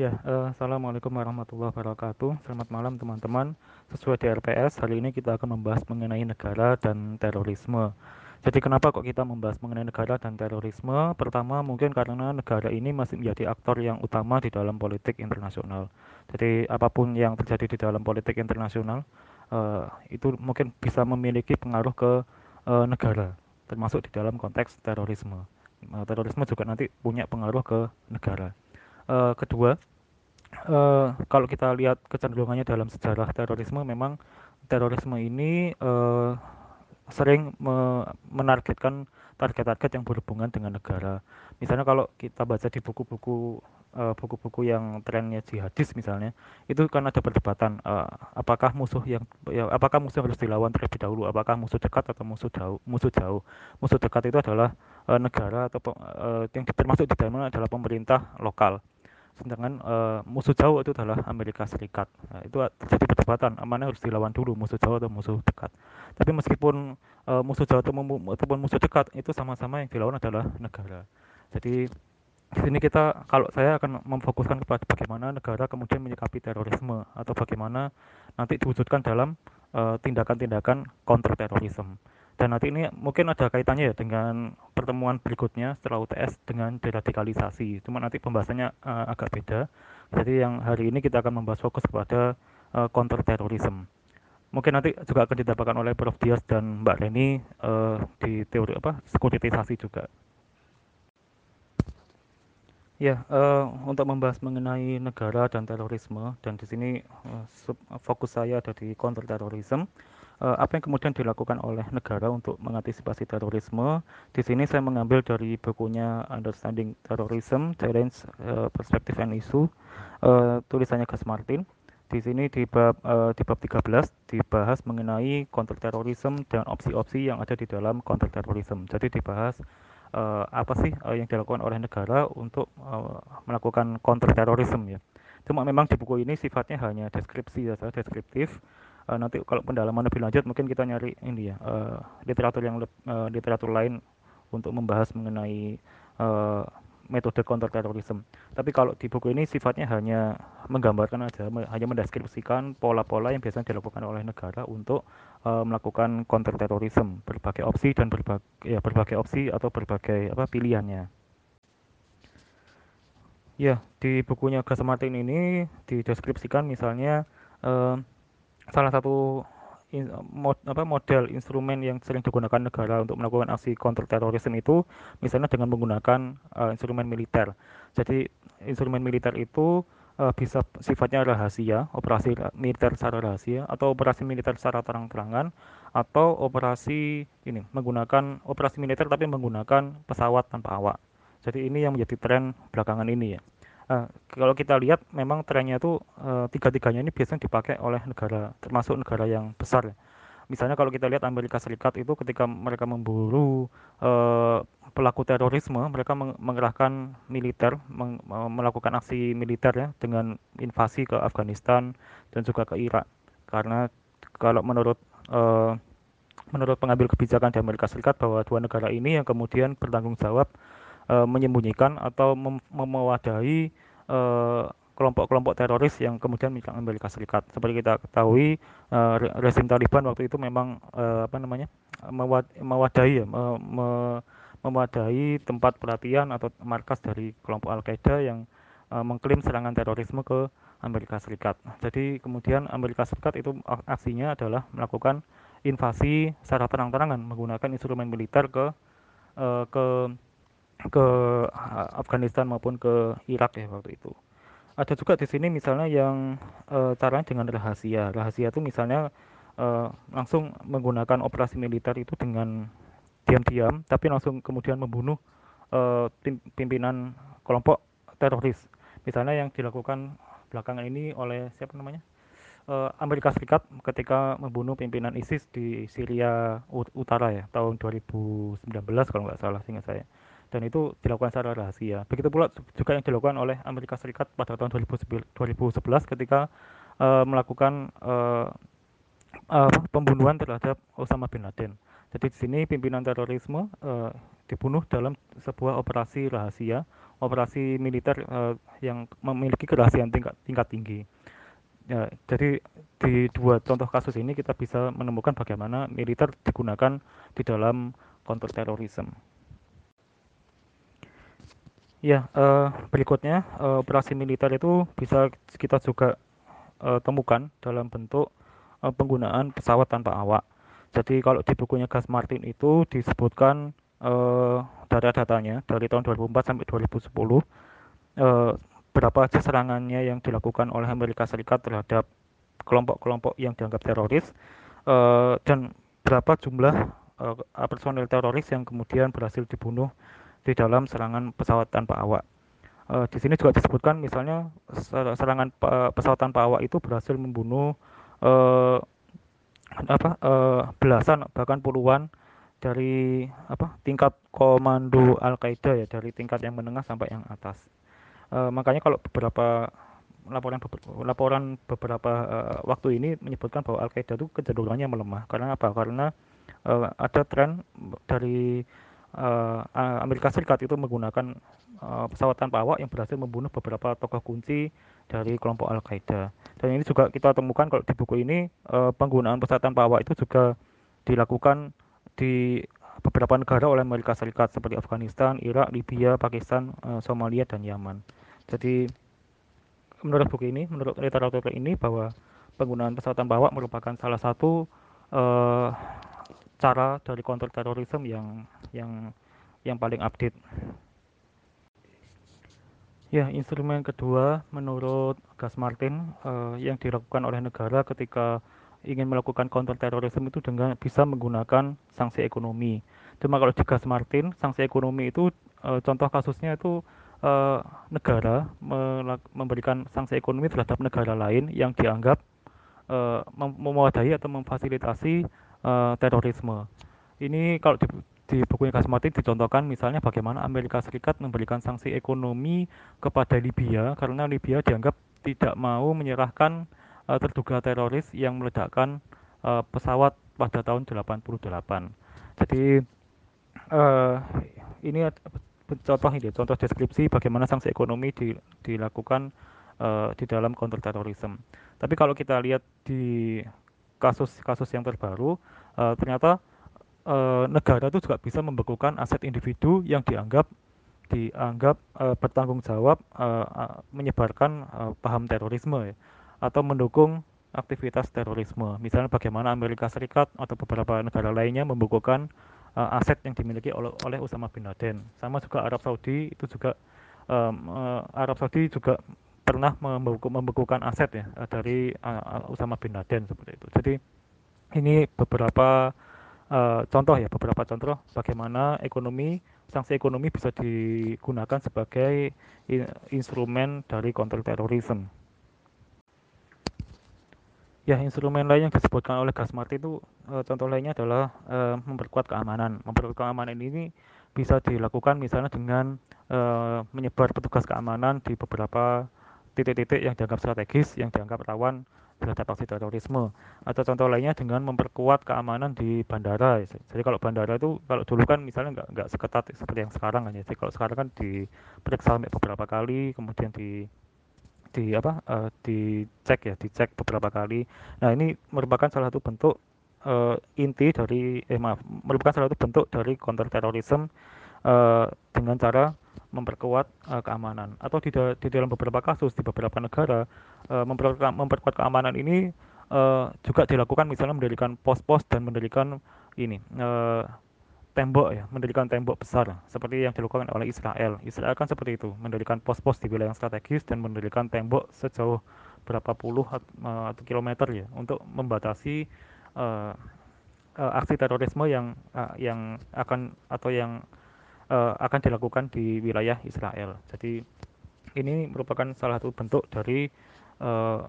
Ya, uh, Assalamualaikum warahmatullahi wabarakatuh. Selamat malam teman-teman. Sesuai di RPS, hari ini kita akan membahas mengenai negara dan terorisme. Jadi kenapa kok kita membahas mengenai negara dan terorisme? Pertama, mungkin karena negara ini masih menjadi aktor yang utama di dalam politik internasional. Jadi apa pun yang terjadi di dalam politik internasional, uh, itu mungkin bisa memiliki pengaruh ke uh, negara, termasuk di dalam konteks terorisme. Uh, terorisme juga nanti punya pengaruh ke negara. Uh, kedua, uh, kalau kita lihat kecenderungannya dalam sejarah terorisme, memang terorisme ini uh, sering me menargetkan target-target yang berhubungan dengan negara. Misalnya kalau kita baca di buku-buku buku-buku yang trennya jihadis misalnya, itu kan ada perdebatan apakah musuh yang ya, apakah musuh harus dilawan terlebih dahulu, apakah musuh dekat atau musuh jauh. Musuh jauh. Musuh dekat itu adalah negara atau yang termasuk di dalamnya adalah pemerintah lokal sedangkan uh, musuh jauh itu adalah Amerika Serikat. Nah, itu terjadi perdebatan mana harus dilawan dulu musuh jauh atau musuh dekat. Tapi meskipun uh, musuh jauh atau ataupun musuh dekat itu sama-sama yang dilawan adalah negara. Jadi di sini kita kalau saya akan memfokuskan kepada bagaimana negara kemudian menyikapi terorisme atau bagaimana nanti diwujudkan dalam eh, tindakan-tindakan uh, terorisme dan nanti ini mungkin ada kaitannya ya dengan pertemuan berikutnya setelah UTS dengan deradikalisasi. Cuma nanti pembahasannya uh, agak beda. Jadi yang hari ini kita akan membahas fokus kepada uh, counter terorisme mungkin nanti juga akan didapatkan oleh Prof. Dias dan Mbak Reni uh, di teori apa sekuritisasi juga. Ya, uh, untuk membahas mengenai negara dan terorisme, dan di sini uh, fokus saya ada di counter terorisme apa yang kemudian dilakukan oleh negara untuk mengantisipasi terorisme. Di sini saya mengambil dari bukunya Understanding Terrorism, Challenge, uh, Perspective and Issue, uh, tulisannya Gas Martin. Di sini di bab di bab 13 dibahas mengenai counter terorisme dan opsi-opsi yang ada di dalam counter terorisme. Jadi dibahas uh, apa sih uh, yang dilakukan oleh negara untuk uh, melakukan counter terorisme ya. Cuma memang di buku ini sifatnya hanya deskripsi ya, deskriptif uh, nanti kalau pendalaman lebih lanjut mungkin kita nyari ini ya uh, literatur yang uh, literatur lain untuk membahas mengenai uh, metode counter terorisme. Tapi kalau di buku ini sifatnya hanya menggambarkan aja, hanya mendeskripsikan pola-pola yang biasanya dilakukan oleh negara untuk uh, melakukan counter terorisme, berbagai opsi dan berbagai ya berbagai opsi atau berbagai apa pilihannya. Ya, di bukunya Gas Martin ini dideskripsikan misalnya uh, salah satu in, mod, apa, model instrumen yang sering digunakan negara untuk melakukan aksi counter terorisme itu misalnya dengan menggunakan uh, instrumen militer. Jadi instrumen militer itu uh, bisa sifatnya rahasia, operasi militer secara rahasia atau operasi militer secara terang-terangan atau operasi ini menggunakan operasi militer tapi menggunakan pesawat tanpa awak. Jadi ini yang menjadi tren belakangan ini ya. Uh, kalau kita lihat memang trennya itu uh, tiga-tiganya ini biasanya dipakai oleh negara termasuk negara yang besar. Misalnya kalau kita lihat Amerika Serikat itu ketika mereka memburu uh, pelaku terorisme, mereka mengerahkan militer, meng melakukan aksi militer ya dengan invasi ke Afghanistan dan juga ke Irak. Karena kalau menurut uh, menurut pengambil kebijakan di Amerika Serikat bahwa dua negara ini yang kemudian bertanggung jawab uh, menyembunyikan atau mem mewadahi uh, kelompok-kelompok teroris yang kemudian menyerang Amerika Serikat. Seperti kita ketahui, uh, rezim Taliban waktu itu memang uh, apa namanya mewad mewadahi ya, me me mewadahi tempat pelatihan atau markas dari kelompok Al Qaeda yang uh, mengklaim serangan terorisme ke Amerika Serikat. Jadi kemudian Amerika Serikat itu aksinya adalah melakukan invasi secara terang-terangan menggunakan instrumen militer ke uh, ke ke Afghanistan maupun ke Irak ya waktu itu. Ada juga di sini misalnya yang e, caranya dengan rahasia. Rahasia itu misalnya e, langsung menggunakan operasi militer itu dengan diam-diam, tapi langsung kemudian membunuh e, pimpinan kelompok teroris. Misalnya yang dilakukan belakangan ini oleh siapa namanya? Amerika Serikat ketika membunuh pimpinan ISIS di Syria Utara ya tahun 2019 kalau nggak salah sehingga saya dan itu dilakukan secara rahasia. Begitu pula juga yang dilakukan oleh Amerika Serikat pada tahun 2011 ketika uh, melakukan uh, uh, pembunuhan terhadap Osama bin Laden. Jadi di sini pimpinan terorisme uh, dibunuh dalam sebuah operasi rahasia, operasi militer uh, yang memiliki kerahasiaan tingkat tingkat tinggi. Ya, jadi di dua contoh kasus ini kita bisa menemukan bagaimana militer digunakan di dalam counter terorisme. Ya, uh, berikutnya uh, operasi militer itu bisa kita juga uh, temukan dalam bentuk uh, penggunaan pesawat tanpa awak. Jadi kalau di bukunya Gas Martin itu disebutkan uh, data-datanya dari tahun 2004 sampai 2010 uh, berapa aja serangannya yang dilakukan oleh Amerika Serikat terhadap kelompok-kelompok yang dianggap teroris uh, dan berapa jumlah uh, personel teroris yang kemudian berhasil dibunuh di dalam serangan pesawat tanpa awak. Uh, di sini juga disebutkan misalnya serangan pesawat tanpa awak itu berhasil membunuh uh, apa uh, belasan bahkan puluhan dari apa tingkat komando Al Qaeda ya dari tingkat yang menengah sampai yang atas. Uh, makanya kalau beberapa laporan laporan beberapa uh, waktu ini menyebutkan bahwa Al Qaeda itu kecenderungannya melemah karena apa? Karena uh, ada tren dari uh, Amerika Serikat itu menggunakan uh, pesawat tanpa awak yang berhasil membunuh beberapa tokoh kunci dari kelompok Al Qaeda. Dan ini juga kita temukan kalau di buku ini uh, penggunaan pesawat tanpa awak itu juga dilakukan di beberapa negara oleh Amerika Serikat seperti Afghanistan, Irak, Libya, Pakistan, Somalia dan Yaman. Jadi menurut buku ini, menurut literatur ini bahwa penggunaan pesawat tanpa awak merupakan salah satu uh, cara dari counter terorisme yang yang yang paling update. Ya, instrumen kedua menurut Gas Martin uh, yang dilakukan oleh negara ketika ingin melakukan counter terorisme itu dengan bisa menggunakan sanksi ekonomi. Cuma kalau di Gas Martin, sanksi ekonomi itu uh, contoh kasusnya itu uh, negara memberikan sanksi ekonomi terhadap negara lain yang dianggap uh, memadai atau memfasilitasi uh, terorisme. Ini kalau di, di bukunya Kasmatin dicontohkan misalnya bagaimana Amerika Serikat memberikan sanksi ekonomi kepada Libya karena Libya dianggap tidak mau menyerahkan uh, terduga teroris yang meledakkan uh, pesawat pada tahun 88. Jadi uh, ini contoh ini contoh deskripsi bagaimana sanksi ekonomi di, dilakukan uh, di dalam counter terorisme. Tapi kalau kita lihat di kasus-kasus yang terbaru uh, ternyata uh, negara itu juga bisa membekukan aset individu yang dianggap dianggap uh, bertanggung jawab uh, menyebarkan uh, paham terorisme ya, atau mendukung aktivitas terorisme. Misalnya bagaimana Amerika Serikat atau beberapa negara lainnya membekukan uh, aset yang dimiliki oleh, oleh Usama bin Laden. Sama juga Arab Saudi itu juga um, uh, Arab Saudi juga pernah membeku, membekukan aset ya dari uh, Usama bin Laden seperti itu. Jadi ini beberapa uh, contoh ya, beberapa contoh bagaimana ekonomi sanksi ekonomi bisa digunakan sebagai instrumen dari kontrol terorisme. Ya, instrumen lain yang disebutkan oleh Gasmarti itu e, contoh lainnya adalah e, memperkuat keamanan. Memperkuat keamanan ini bisa dilakukan misalnya dengan e, menyebar petugas keamanan di beberapa titik-titik yang dianggap strategis, yang dianggap rawan terhadap aksi terorisme. Atau contoh lainnya dengan memperkuat keamanan di bandara. Jadi kalau bandara itu kalau dulu kan misalnya nggak nggak seketat seperti yang sekarang kan ya. Jadi kalau sekarang kan diperiksa beberapa kali, kemudian di di apa uh, dicek ya dicek beberapa kali nah ini merupakan salah satu bentuk uh, inti dari eh maaf merupakan salah satu bentuk dari counter terorisme uh, dengan cara memperkuat uh, keamanan atau di, di dalam beberapa kasus di beberapa negara uh, memperkuat, memperkuat keamanan ini uh, juga dilakukan misalnya mendirikan pos-pos dan mendirikan ini uh, tembok ya, mendirikan tembok besar seperti yang dilakukan oleh Israel. Israel kan seperti itu, mendirikan pos-pos di wilayah strategis dan mendirikan tembok sejauh berapa puluh uh, atau kilometer ya untuk membatasi uh, uh, aksi terorisme yang uh, yang akan atau yang uh, akan dilakukan di wilayah Israel. Jadi ini merupakan salah satu bentuk dari uh,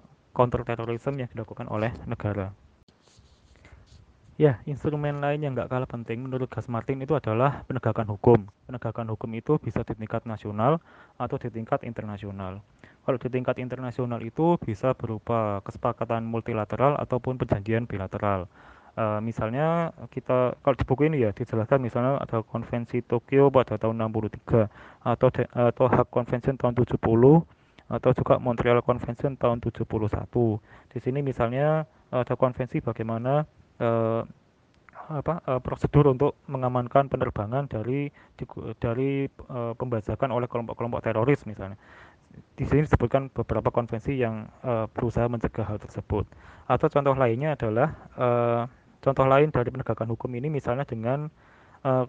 yang dilakukan oleh negara. Ya, instrumen lain yang nggak kalah penting menurut Gas Martin itu adalah penegakan hukum. Penegakan hukum itu bisa di tingkat nasional atau di tingkat internasional. Kalau di tingkat internasional itu bisa berupa kesepakatan multilateral ataupun perjanjian bilateral. Uh, misalnya kita kalau di buku ini ya dijelaskan misalnya ada konvensi Tokyo pada tahun 63 atau atau Hague Convention tahun 70 atau juga Montreal Convention tahun 71. Di sini misalnya ada konvensi bagaimana uh, apa uh, prosedur untuk mengamankan penerbangan dari di, dari uh, pembajakan oleh kelompok-kelompok teroris misalnya di sini disebutkan beberapa konvensi yang uh, berusaha mencegah hal tersebut. Atau contoh lainnya adalah uh, contoh lain dari penegakan hukum ini misalnya dengan uh,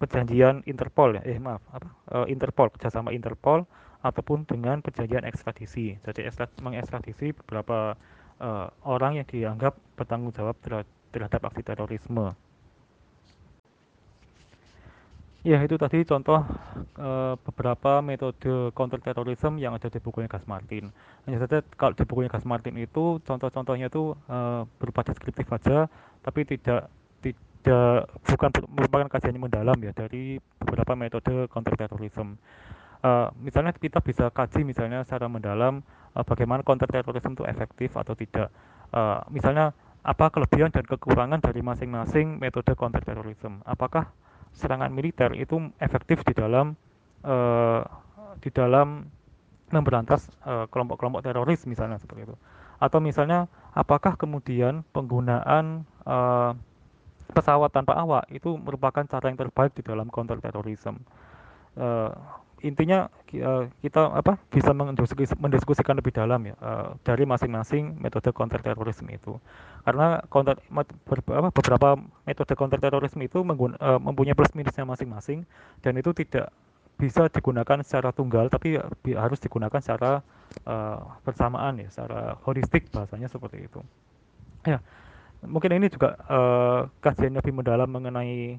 perjanjian Interpol ya, eh maaf apa uh, Interpol kerjasama Interpol ataupun dengan perjanjian ekstradisi. Jadi mengekstradisi beberapa uh, orang yang dianggap bertanggung jawab terhadap aksi terorisme. Ya, itu tadi contoh e, beberapa metode counter terorisme yang ada di bukunya Gas Martin. Hanya saja kalau di bukunya Gas Martin itu contoh-contohnya itu e, berupa deskriptif saja, tapi tidak tidak bukan merupakan kajian yang mendalam ya dari beberapa metode counter terorisme. E, misalnya kita bisa kaji misalnya secara mendalam e, bagaimana counter terorisme itu efektif atau tidak. E, misalnya apa kelebihan dan kekurangan dari masing-masing metode counter terorisme. Apakah serangan militer itu efektif di dalam uh, di dalam memberantas eh, kelompok-kelompok uh, teroris misalnya seperti itu. Atau misalnya apakah kemudian penggunaan uh, pesawat tanpa awak itu merupakan cara yang terbaik di dalam counter terorisme? Uh, intinya uh, kita apa bisa mendiskusikan lebih dalam ya uh, dari masing-masing metode counter terorisme itu. Karena counter beberapa metode counter terorisme itu uh, mempunyai plus minusnya masing-masing dan itu tidak bisa digunakan secara tunggal tapi harus digunakan secara bersamaan ya secara holistik bahasanya seperti itu. Ya mungkin ini juga uh, kajian lebih mendalam mengenai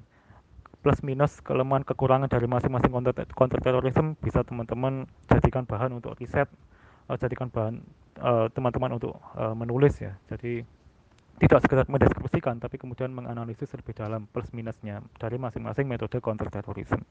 plus minus kelemahan kekurangan dari masing-masing counter terorisme bisa teman-teman jadikan bahan untuk riset uh, jadikan bahan eh, teman-teman uh, untuk uh, menulis ya. Jadi tidak sekedar mendeskripsikan tapi kemudian menganalisis lebih dalam plus minusnya dari masing-masing metode counter terorisme